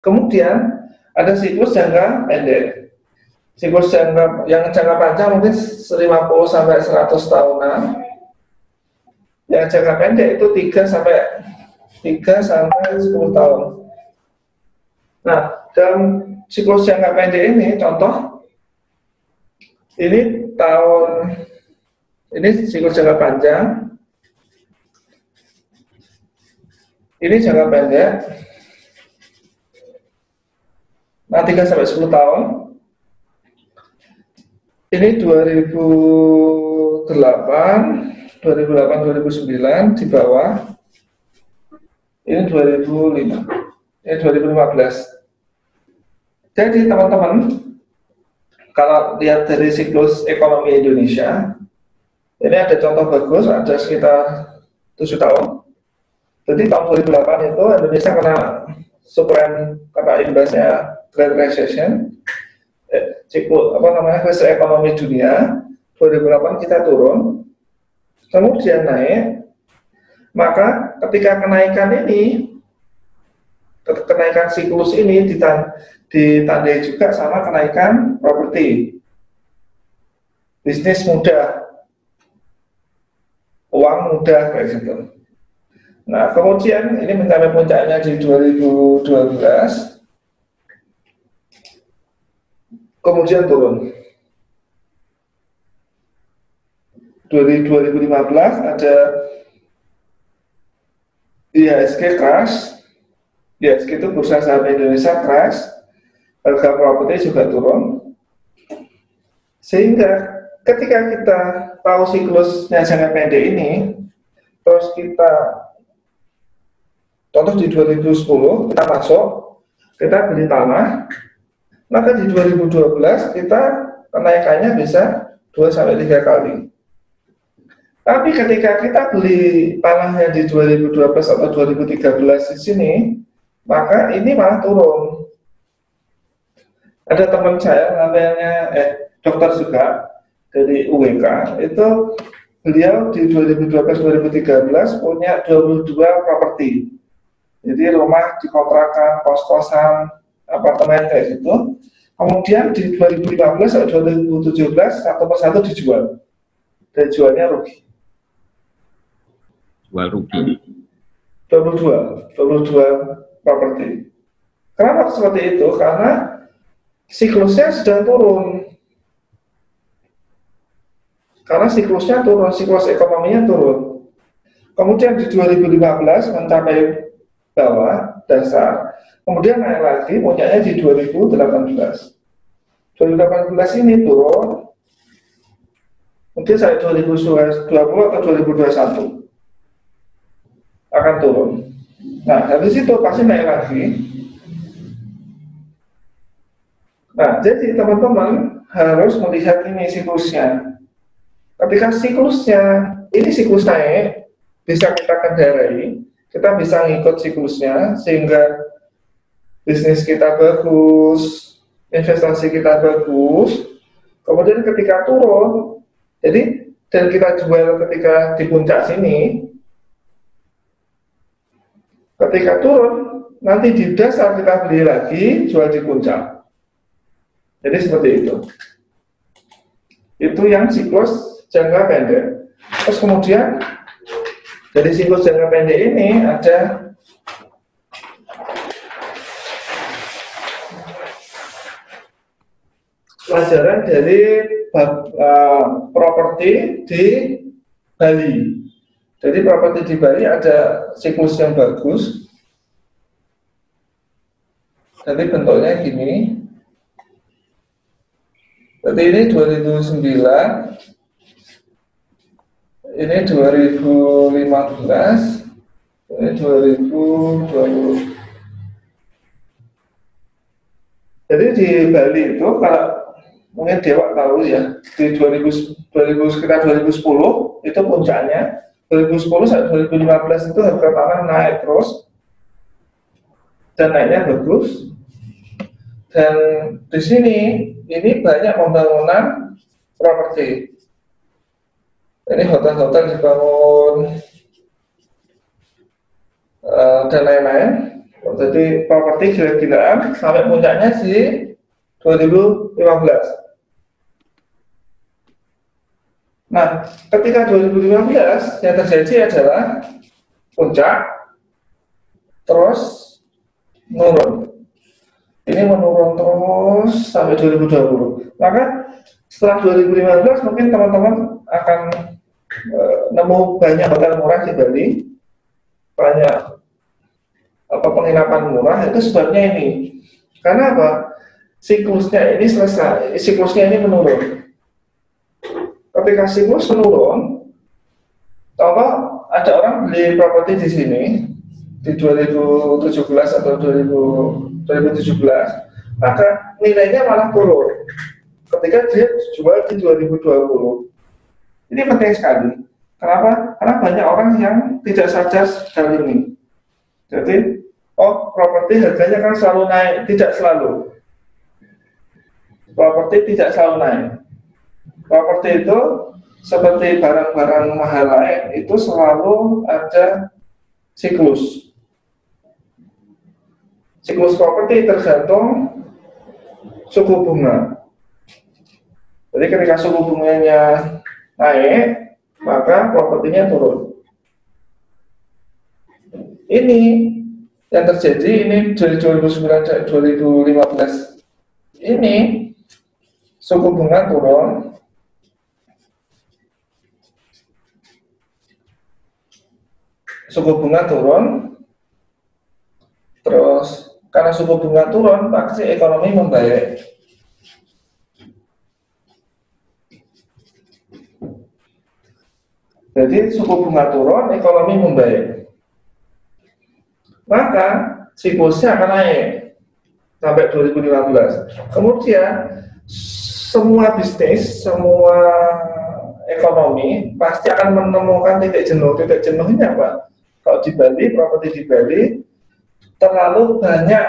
Kemudian ada siklus jangka pendek. Siklus jangka yang jangka panjang mungkin 50 sampai 100 tahunan. Yang jangka pendek itu 3 sampai 3 sampai 10 tahun. Nah, dalam siklus jangka pendek ini contoh ini tahun ini siklus jangka panjang ini jangka pendek nah 3 sampai 10 tahun. Ini 2008 2008 2009 di bawah. Ini 2005 ini 2015 jadi teman-teman kalau lihat dari siklus ekonomi Indonesia ini ada contoh bagus ada sekitar 7 tahun. Jadi tahun 2008 itu Indonesia kena subprime kena imbasnya Great Recession eh, apa namanya krisis ekonomi dunia 2008 kita turun kemudian naik maka ketika kenaikan ini kenaikan siklus ini ditandai juga sama kenaikan properti. Bisnis mudah uang mudah kayak gitu. Nah kemudian ini mencapai puncaknya di 2012 kemudian turun. Dari 2015 ada IHSG crash. IHSG itu bursa saham Indonesia crash. Harga properti juga turun. Sehingga ketika kita tahu siklusnya jangka pendek ini terus kita contoh di 2010 kita masuk kita beli tanah maka di 2012 kita kenaikannya bisa 2 sampai 3 kali tapi ketika kita beli tanahnya di 2012 atau 2013 di sini, maka ini malah turun. Ada teman saya namanya eh dokter juga dari UWK itu beliau di 2012-2013 punya 22 properti. Jadi rumah dikontrakan, kos-kosan, apartemen kayak gitu. Kemudian di 2015 atau 2017 satu persatu dijual. Dan jualnya rugi jual rugi. 22, 22 properti. Kenapa seperti itu? Karena siklusnya sedang turun. Karena siklusnya turun, siklus ekonominya turun. Kemudian di 2015 mencapai bawah dasar, kemudian naik lagi, puncaknya di 2018. 2018 ini turun, mungkin saya 2020 atau 2021 akan turun. Nah, dari situ pasti naik lagi. Nah, jadi teman-teman harus melihat ini siklusnya. Ketika siklusnya, ini siklus naik, bisa kita kendarai, kita bisa ngikut siklusnya, sehingga bisnis kita bagus, investasi kita bagus, kemudian ketika turun, jadi dan kita jual ketika di puncak sini, Ketika turun, nanti di dasar kita beli lagi, jual di puncak. Jadi seperti itu. Itu yang siklus jangka pendek. Terus kemudian dari siklus jangka pendek ini ada pelajaran dari uh, properti di Bali. Jadi properti di Bali ada siklus yang bagus. Jadi bentuknya gini. Jadi ini 2009, ini 2015, ini 2020. Jadi di Bali itu kalau mungkin Dewa tahu ya di 2000, 2000 sekitar 2010 itu puncaknya. 2010 sampai 2015 itu harga tanah naik terus dan naiknya bagus. Dan di sini ini banyak pembangunan properti ini hotel-hotel dibangun uh, dan lain-lain Jadi properti gila-gilaan sampai puncaknya di 2015. Nah, ketika 2015 yang terjadi adalah puncak, terus menurun. Ini menurun terus sampai 2020. Maka setelah 2015 mungkin teman-teman akan nemu banyak hotel murah di Bali, banyak apa penginapan murah itu sebabnya ini. Karena apa? Siklusnya ini selesai, siklusnya ini menurun. Ketika siklus menurun, contoh ada orang beli properti di sini di 2017 atau 2000, 2017 maka nilainya malah turun ketika dia jual di 2020 ini penting sekali. Kenapa? karena banyak orang yang tidak sadar hal ini. Jadi oh properti harganya kan selalu naik tidak selalu. Properti tidak selalu naik. Properti itu seperti barang-barang mahal lain itu selalu ada siklus. Siklus properti tergantung suku bunga. Jadi ketika suku bunganya naik, maka propertinya turun. Ini yang terjadi ini dari 2009 2015 ini suku bunga turun suku bunga turun terus karena suku bunga turun, pasti ekonomi membaik. Jadi suku bunga turun, ekonomi membaik. Maka siklusnya akan naik sampai 2015. Kemudian semua bisnis, semua ekonomi pasti akan menemukan titik jenuh. Titik jenuhnya apa? Kalau di Bali, properti di Bali, terlalu banyak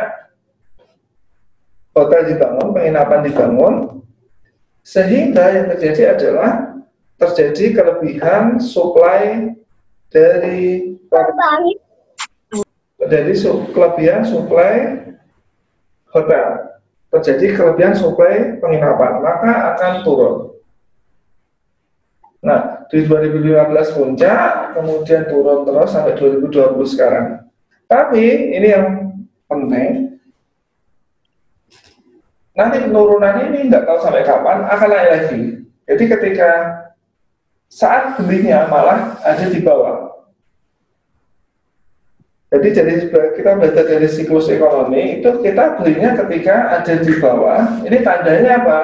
hotel dibangun, penginapan dibangun, sehingga yang terjadi adalah terjadi kelebihan supply dari dari kelebihan supply hotel. Terjadi kelebihan supply penginapan maka akan turun. Nah di 2015 puncak kemudian turun terus sampai 2020 sekarang. Tapi ini yang penting, nanti penurunan ini nggak tahu sampai kapan akan naik lagi. Jadi ketika saat belinya malah ada di bawah. Jadi jadi kita belajar dari siklus ekonomi itu kita belinya ketika ada di bawah. Ini tandanya apa?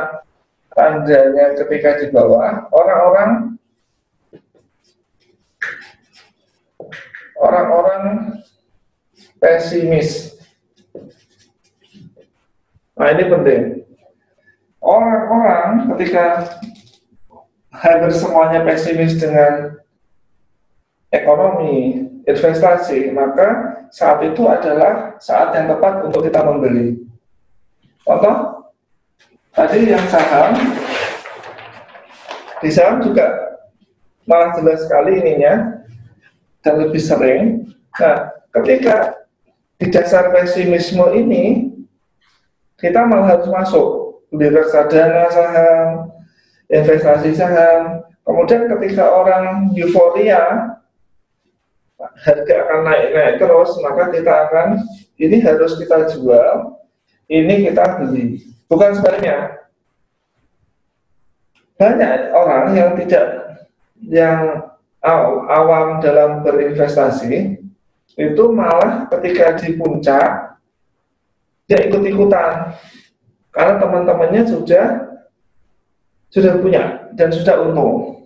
Tandanya ketika di bawah orang-orang orang-orang pesimis. Nah ini penting. Orang-orang ketika hampir semuanya pesimis dengan ekonomi, investasi, maka saat itu adalah saat yang tepat untuk kita membeli. Contoh, tadi yang saham, di saham juga malah jelas sekali ininya, dan lebih sering. Nah, ketika di dasar pesimisme ini kita malah harus masuk di reksadana saham, investasi saham. Kemudian ketika orang euforia harga akan naik-naik terus, maka kita akan ini harus kita jual, ini kita beli. Bukan sebaliknya. Banyak orang yang tidak yang awam dalam berinvestasi itu malah ketika di puncak dia ikut-ikutan karena teman-temannya sudah sudah punya dan sudah untung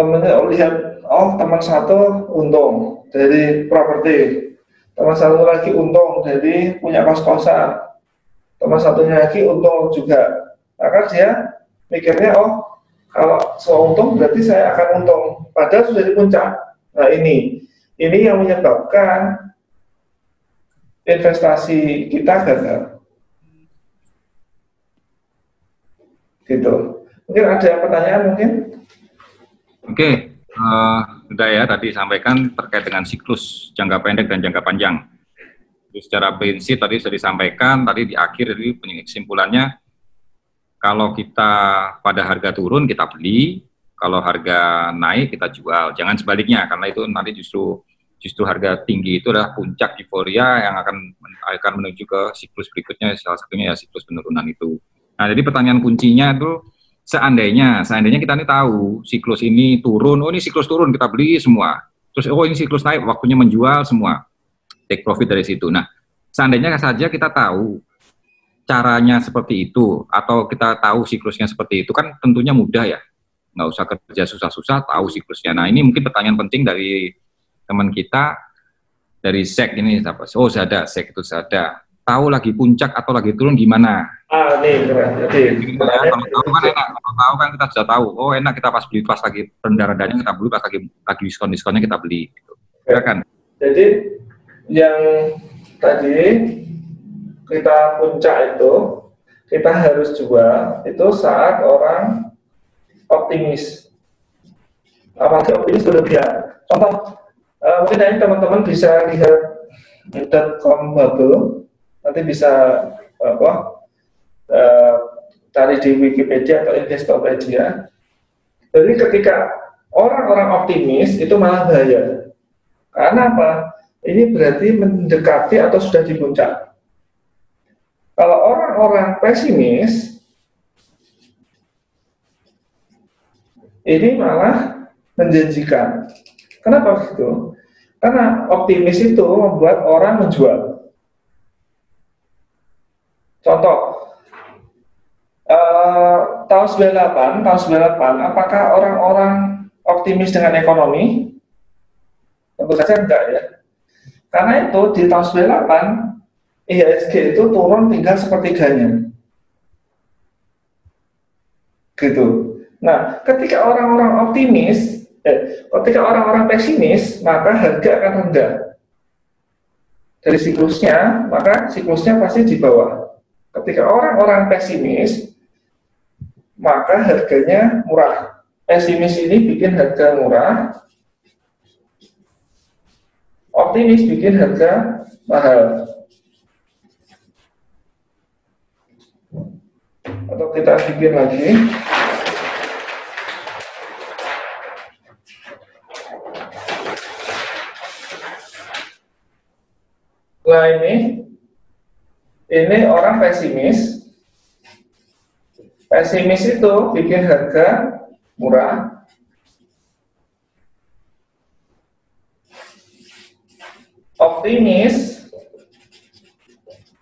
temannya oh, lihat oh teman satu untung dari properti. Teman satu lagi untung dari punya kos-kosan. Teman satunya lagi untung juga. Maka dia mikirnya oh kalau saya untung berarti saya akan untung. Padahal sudah di puncak. Nah ini. Ini yang menyebabkan investasi kita gagal. Gitu. Mungkin ada pertanyaan mungkin? Oke, uh, sudah ya tadi sampaikan terkait dengan siklus jangka pendek dan jangka panjang. Jadi secara prinsip tadi sudah disampaikan, tadi di akhir jadi kesimpulannya kalau kita pada harga turun kita beli, kalau harga naik kita jual. Jangan sebaliknya karena itu nanti justru justru harga tinggi itu adalah puncak euforia yang akan akan menuju ke siklus berikutnya salah satunya ya siklus penurunan itu. Nah, jadi pertanyaan kuncinya itu seandainya seandainya kita ini tahu siklus ini turun, oh ini siklus turun kita beli semua. Terus oh ini siklus naik waktunya menjual semua. Take profit dari situ. Nah, seandainya saja kita tahu caranya seperti itu atau kita tahu siklusnya seperti itu kan tentunya mudah ya. Nggak usah kerja susah-susah tahu siklusnya. Nah, ini mungkin pertanyaan penting dari teman kita dari SEC ini oh ada SEC itu ada tahu lagi puncak atau lagi turun gimana. Ah, nih keren. Jadi, kalau tahu kan enak, kalau tahu kan kita sudah tahu. Oh enak kita pas beli pas lagi rendah-rendahnya kita beli, pas lagi lagi diskon-diskonnya kita beli. Gitu. Ya kan? Jadi yang tadi kita puncak itu kita harus jual itu saat orang optimis. Apalagi optimis berlebihan. Contoh, uh, mungkin teman-teman bisa lihat com bubble nanti bisa apa uh, cari di Wikipedia atau Investopedia. Jadi ketika orang-orang optimis itu malah bahaya. Karena apa? Ini berarti mendekati atau sudah di puncak. Kalau orang-orang pesimis, ini malah menjanjikan. Kenapa begitu? Karena optimis itu membuat orang menjual. Contoh, uh, tahun 98, tahun 98, apakah orang-orang optimis dengan ekonomi? Tentu saja enggak ya. Karena itu di tahun 98, IHSG itu turun tinggal sepertiganya. Gitu. Nah, ketika orang-orang optimis, eh, ketika orang-orang pesimis, maka harga akan rendah. Dari siklusnya, maka siklusnya pasti di bawah. Ketika orang-orang pesimis, maka harganya murah. Pesimis ini bikin harga murah, optimis bikin harga mahal. Atau kita bikin lagi. Nah ini ini orang pesimis. Pesimis itu bikin harga murah. Optimis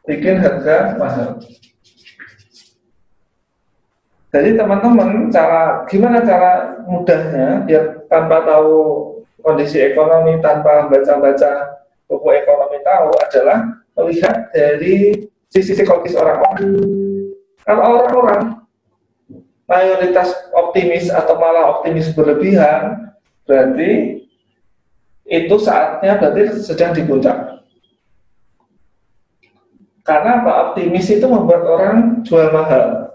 bikin harga mahal. Jadi teman-teman cara gimana cara mudahnya biar tanpa tahu kondisi ekonomi tanpa baca-baca buku ekonomi tahu adalah melihat dari sisi psikologis orang-orang. Kalau orang-orang mayoritas optimis atau malah optimis berlebihan, berarti itu saatnya berarti sedang di puncak. Karena apa? Optimis itu membuat orang jual mahal.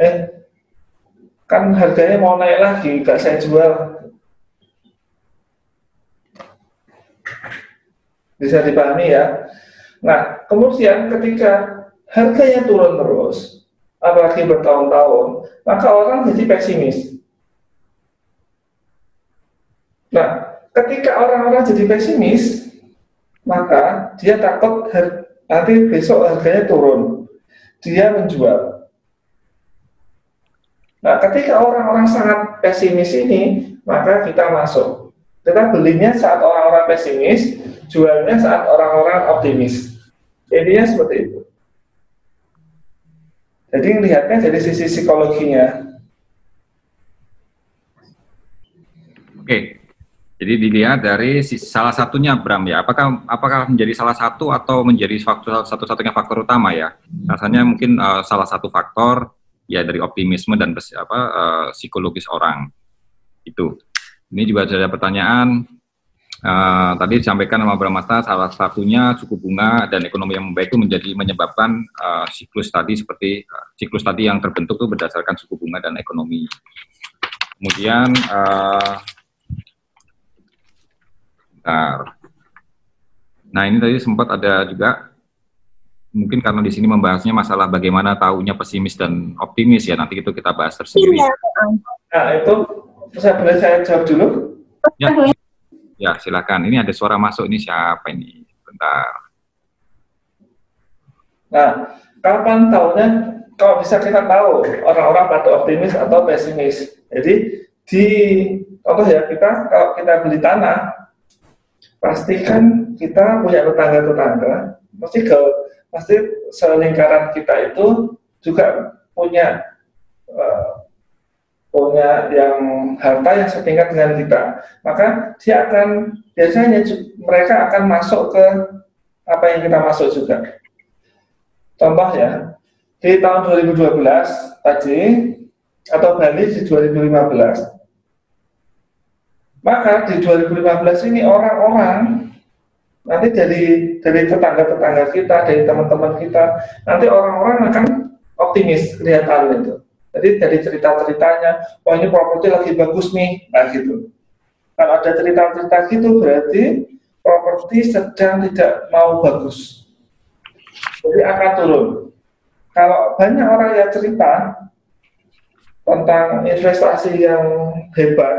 Eh, kan harganya mau naik lagi, gak saya jual. Bisa dipahami ya? Nah, kemudian ketika harganya turun terus, apalagi bertahun-tahun, maka orang jadi pesimis. Nah, ketika orang-orang jadi pesimis, maka dia takut nanti besok harganya turun. Dia menjual. Nah, ketika orang-orang sangat pesimis ini, maka kita masuk. Kita belinya saat orang-orang pesimis, jualnya saat orang-orang optimis. Intinya seperti itu. Jadi melihatnya dari sisi psikologinya. Oke, jadi dilihat dari salah satunya Bram ya. Apakah apakah menjadi salah satu atau menjadi faktor satu-satunya faktor utama ya? Rasanya mungkin uh, salah satu faktor ya dari optimisme dan apa uh, psikologis orang itu. Ini juga ada pertanyaan Uh, tadi disampaikan sama Bramasta salah satunya suku bunga dan ekonomi yang membaik itu menjadi menyebabkan uh, siklus tadi seperti uh, siklus tadi yang terbentuk itu berdasarkan suku bunga dan ekonomi. Kemudian uh, Bentar. Nah ini tadi sempat ada juga mungkin karena di sini membahasnya masalah bagaimana tahunya pesimis dan optimis ya nanti itu kita bahas tersendiri. Iya. Nah itu saya boleh saya jawab dulu? Ya, ya silakan. Ini ada suara masuk ini siapa ini? Bentar. Nah kapan tahunya? Kalau bisa kita tahu orang-orang pada optimis atau pesimis. Jadi di contoh ya kita kalau kita beli tanah pastikan kita punya tetangga-tetangga, mesti ke pasti selingkaran kita itu juga punya uh, punya yang harta yang setingkat dengan kita, maka dia akan biasanya mereka akan masuk ke apa yang kita masuk juga. Contoh ya, di tahun 2012 tadi atau Bali di 2015 maka di 2015 ini orang-orang nanti dari dari tetangga-tetangga kita, dari teman-teman kita, nanti orang-orang akan optimis kelihatan itu. Jadi dari cerita-ceritanya, oh ini properti lagi bagus nih, nah gitu. Kalau ada cerita-cerita gitu berarti properti sedang tidak mau bagus. Jadi akan turun. Kalau banyak orang yang cerita tentang investasi yang hebat,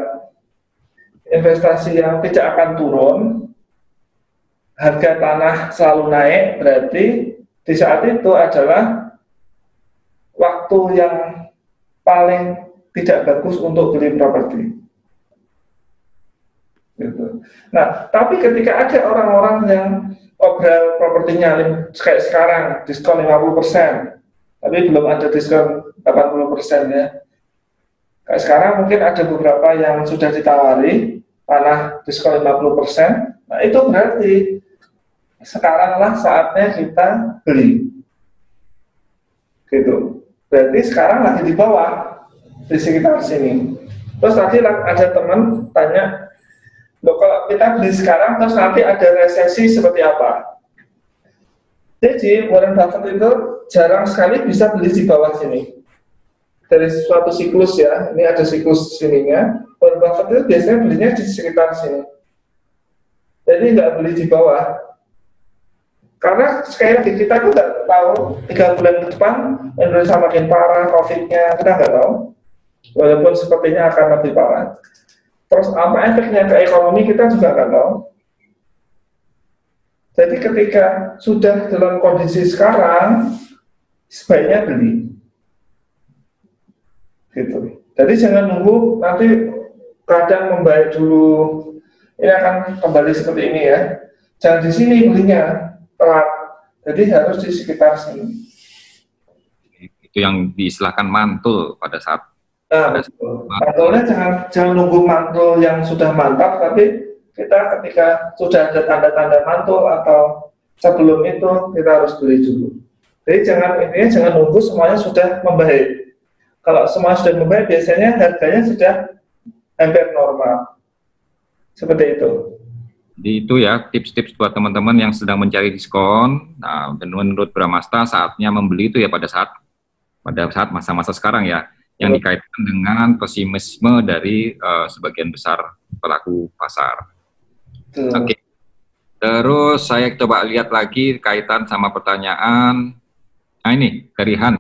investasi yang tidak akan turun, harga tanah selalu naik, berarti di saat itu adalah waktu yang paling tidak bagus untuk beli properti. Gitu. Nah, tapi ketika ada orang-orang yang obral propertinya kayak sekarang diskon 50%, tapi belum ada diskon 80% ya. Kayak sekarang mungkin ada beberapa yang sudah ditawari, tanah diskon 50%, nah itu berarti sekaranglah saatnya kita beli. Gitu. Berarti sekarang lagi di bawah, di sekitar sini. Terus tadi ada teman tanya, Loh, kalau kita beli sekarang, terus nanti ada resesi seperti apa? Jadi Warren Buffett itu jarang sekali bisa beli di bawah sini dari suatu siklus ya, ini ada siklus sininya, Warren Buffett itu biasanya belinya di sekitar sini. Jadi nggak beli di bawah. Karena sekali lagi kita tuh nggak tahu tiga bulan ke depan Indonesia makin parah, COVID-nya kita nggak tahu. Walaupun sepertinya akan lebih parah. Terus apa efeknya ke ekonomi kita juga nggak tahu. Jadi ketika sudah dalam kondisi sekarang, sebaiknya beli gitu. Jadi jangan nunggu nanti kadang membaik dulu. Ini akan kembali seperti ini ya. Jangan di sini belinya telat. Jadi harus di sekitar sini. Itu yang diistilahkan mantul pada saat Nah, betul. Mantulnya jangan jangan nunggu mantul yang sudah mantap, tapi kita ketika sudah ada tanda-tanda mantul atau sebelum itu kita harus beli dulu. Jadi jangan intinya jangan nunggu semuanya sudah membaik kalau semua sudah membayar, biasanya harganya sudah hampir normal. Seperti itu. Jadi itu ya tips-tips buat teman-teman yang sedang mencari diskon. Nah, dan menurut Bramasta saatnya membeli itu ya pada saat pada saat masa-masa sekarang ya, yang dikaitkan dengan pesimisme dari uh, sebagian besar pelaku pasar. Oke. Okay. Terus saya coba lihat lagi kaitan sama pertanyaan. Nah ini dari Han.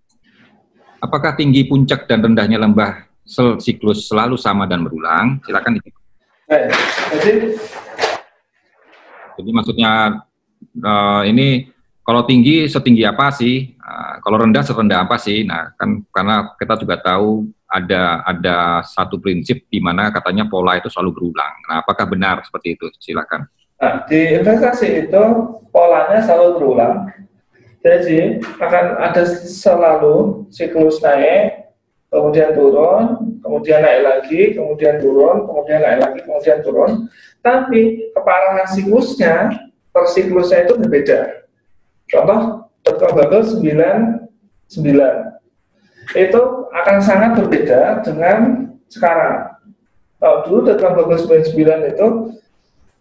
Apakah tinggi puncak dan rendahnya lembah sel siklus selalu sama dan berulang? Silakan. Eh, jadi, jadi maksudnya uh, ini kalau tinggi setinggi apa sih? Uh, kalau rendah serendah apa sih? Nah, kan karena kita juga tahu ada ada satu prinsip di mana katanya pola itu selalu berulang. Nah, apakah benar seperti itu? Silakan. Nah, di investasi itu polanya selalu berulang jadi akan ada selalu siklus naik, kemudian turun, kemudian naik lagi, kemudian turun, kemudian naik lagi, kemudian turun. Tapi keparahan siklusnya per siklusnya itu berbeda. Contoh, Dr. Bubble 9, 9. Itu akan sangat berbeda dengan sekarang. Kalau dulu Dr. Bubble 99 itu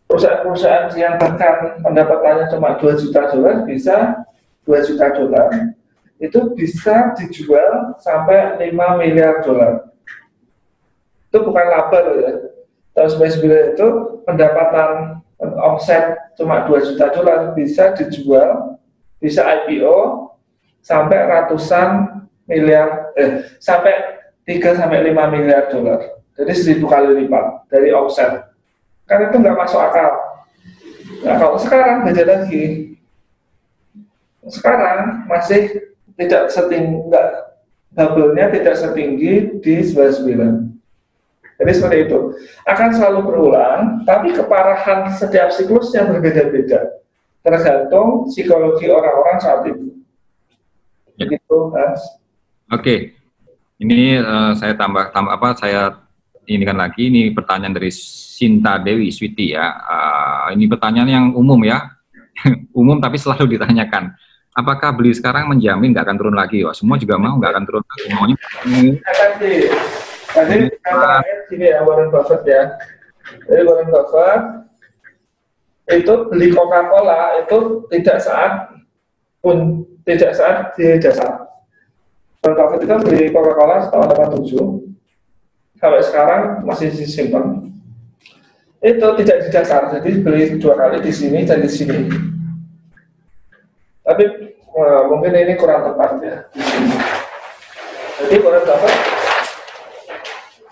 perusahaan-perusahaan yang bahkan pendapatannya cuma 2 juta dolar bisa 2 juta dolar itu bisa dijual sampai 5 miliar dolar. Itu bukan laba loh ya. Tahun 99 itu pendapatan omset cuma 2 juta dolar bisa dijual, bisa IPO sampai ratusan miliar, eh, sampai 3 sampai 5 miliar dolar. Jadi seribu kali lipat dari omset. Kan itu nggak masuk akal. Nah kalau sekarang beda lagi. Sekarang masih tidak setinggi, enggak, bubble-nya tidak setinggi di 99. Jadi seperti itu. Akan selalu berulang, tapi keparahan setiap siklusnya berbeda-beda. Tergantung psikologi orang-orang saat itu. Ya. Begitu, Mas. Oke. Ini uh, saya tambah tambah apa saya ini kan lagi ini pertanyaan dari Sinta Dewi Switi ya. Uh, ini pertanyaan yang umum ya. umum tapi selalu ditanyakan. Apakah beli sekarang menjamin nggak akan turun lagi? Wah, semua juga mau nggak akan turun lagi. Maunya Tadi katanya sini ya Warren Buffett ya. Jadi Warren Buffett itu beli Coca-Cola itu tidak saat pun tidak saat di jasa. Warren Buffett itu beli Coca-Cola tahun 87 sampai sekarang masih disimpan. Itu tidak di dasar, jadi beli dua kali di sini dan di sini. Tapi wah, mungkin ini kurang tepat ya. Jadi Warren Buffett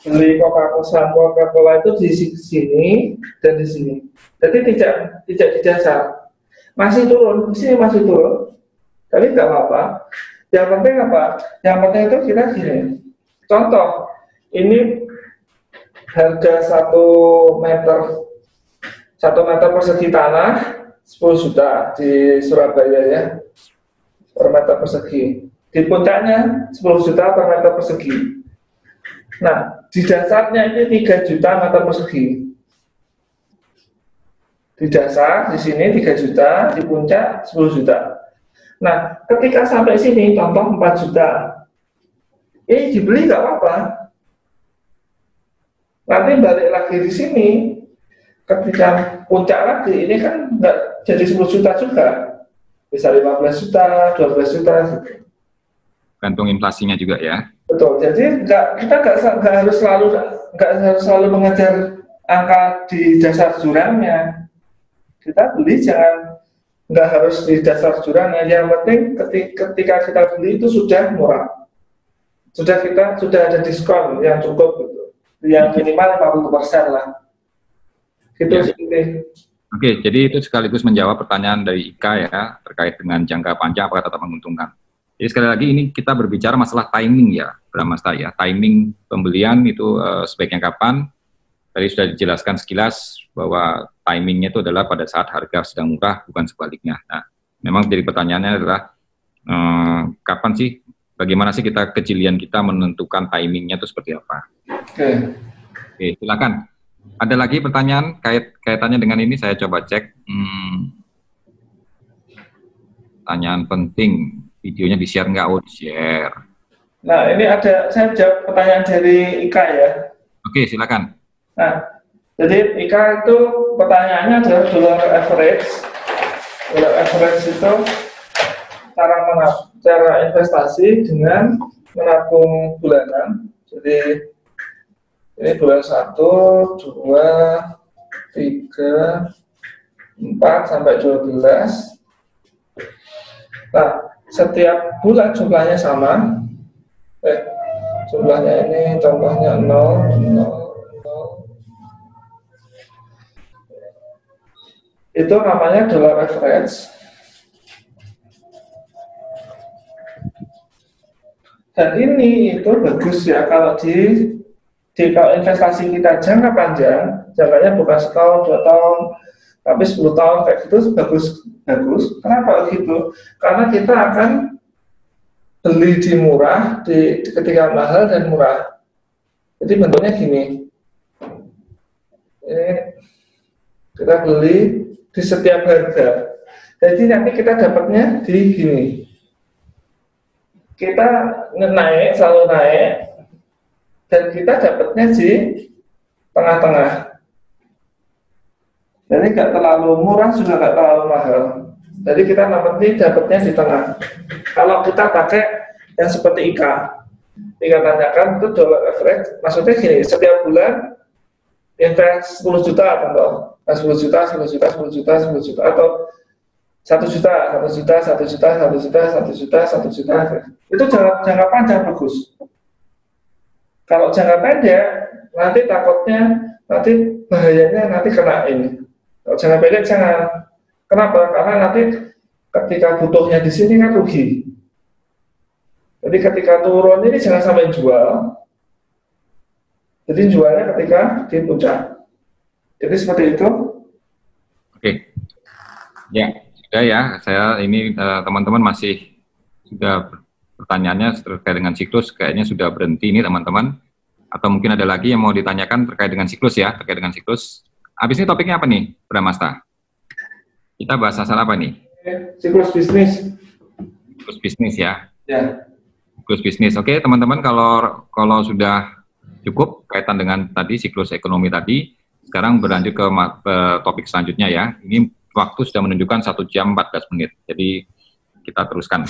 beli Coca-Cola Coca-Cola itu di sini dan di sini. Jadi tidak tidak di dasar. Masih turun, di sini masih turun. Tapi nggak apa-apa. Yang penting apa? Yang penting itu kita gini. Contoh, ini harga satu meter satu meter persegi tanah 10 juta di Surabaya ya per meter persegi. Di puncaknya 10 juta per meter persegi. Nah, di dasarnya ini 3 juta meter persegi. Di dasar, di sini 3 juta, di puncak 10 juta. Nah, ketika sampai sini, contoh 4 juta, ini dibeli nggak apa-apa. Nanti balik lagi di sini, ketika puncak lagi, ini kan nggak jadi 10 juta juga. Bisa 15 juta, 12 juta. Gantung inflasinya juga ya. Betul. Jadi nggak kita nggak harus selalu nggak harus selalu mengejar angka di dasar jurangnya. Kita beli jangan nggak harus di dasar jurangnya. Yang penting ketika kita beli itu sudah murah. Sudah kita sudah ada diskon yang cukup gitu. Yang minimal 50 persen lah. Gitu ya. sih. Oke, jadi itu sekaligus menjawab pertanyaan dari Ika ya terkait dengan jangka panjang apakah tetap menguntungkan. Jadi sekali lagi ini kita berbicara masalah timing ya, Bramasta ya. Timing pembelian itu uh, sebaiknya kapan? Tadi sudah dijelaskan sekilas bahwa timingnya itu adalah pada saat harga sedang murah, bukan sebaliknya. Nah, memang jadi pertanyaannya adalah uh, kapan sih, bagaimana sih kita kejelian kita menentukan timingnya itu seperti apa? Oke. Oke, silakan. Ada lagi pertanyaan kait kaitannya dengan ini saya coba cek. Hmm, pertanyaan penting videonya di share nggak? Oh, di share. Nah, ini ada, saya jawab pertanyaan dari Ika ya. Oke, silakan. Nah, jadi Ika itu pertanyaannya adalah dollar average. Dollar average itu cara menab, cara investasi dengan menabung bulanan. Jadi ini bulan satu, dua, tiga, empat sampai dua belas. Nah, setiap bulan jumlahnya sama. Eh, jumlahnya ini contohnya 0, 0, 0 itu namanya dollar average dan ini itu bagus ya kalau di di kalau investasi kita jangka panjang jangkanya bukan setahun dua tahun tapi 10 tahun kayak gitu bagus bagus. Kenapa gitu? Karena kita akan beli di murah di, di ketika mahal dan murah. Jadi bentuknya gini. Ini kita beli di setiap harga. Jadi nanti kita dapatnya di gini. Kita naik selalu naik dan kita dapatnya di tengah-tengah jadi nggak terlalu murah juga nggak terlalu mahal. Jadi kita nanti dapatnya di tengah. Kalau kita pakai yang seperti IKA, tinggal tanyakan itu dollar average, maksudnya gini, setiap bulan invest 10 juta contoh, 10 juta, 10 juta, 10 juta, 10 juta, atau satu juta, satu juta, satu juta, satu juta, satu juta, satu juta, itu jangka, jangka panjang bagus. Kalau jangka pendek, nanti takutnya, nanti bahayanya nanti kena ini. Kalau jangka jangan. Kenapa? Karena nanti ketika butuhnya di sini kan rugi. Jadi ketika turun ini jangan sampai jual. Jadi jualnya ketika di puncak. Jadi seperti itu. Oke. Ya, sudah ya. Saya ini eh, teman-teman masih sudah pertanyaannya terkait dengan siklus kayaknya sudah berhenti ini teman-teman. Atau mungkin ada lagi yang mau ditanyakan terkait dengan siklus ya, terkait dengan siklus. Habis ini topiknya apa nih, Bramasta? Kita bahas asal apa nih? Siklus bisnis. Siklus bisnis ya. Ya. Siklus bisnis. Oke, teman-teman kalau kalau sudah cukup kaitan dengan tadi siklus ekonomi tadi, sekarang berlanjut ke, ke topik selanjutnya ya. Ini waktu sudah menunjukkan satu jam 14 menit. Jadi kita teruskan.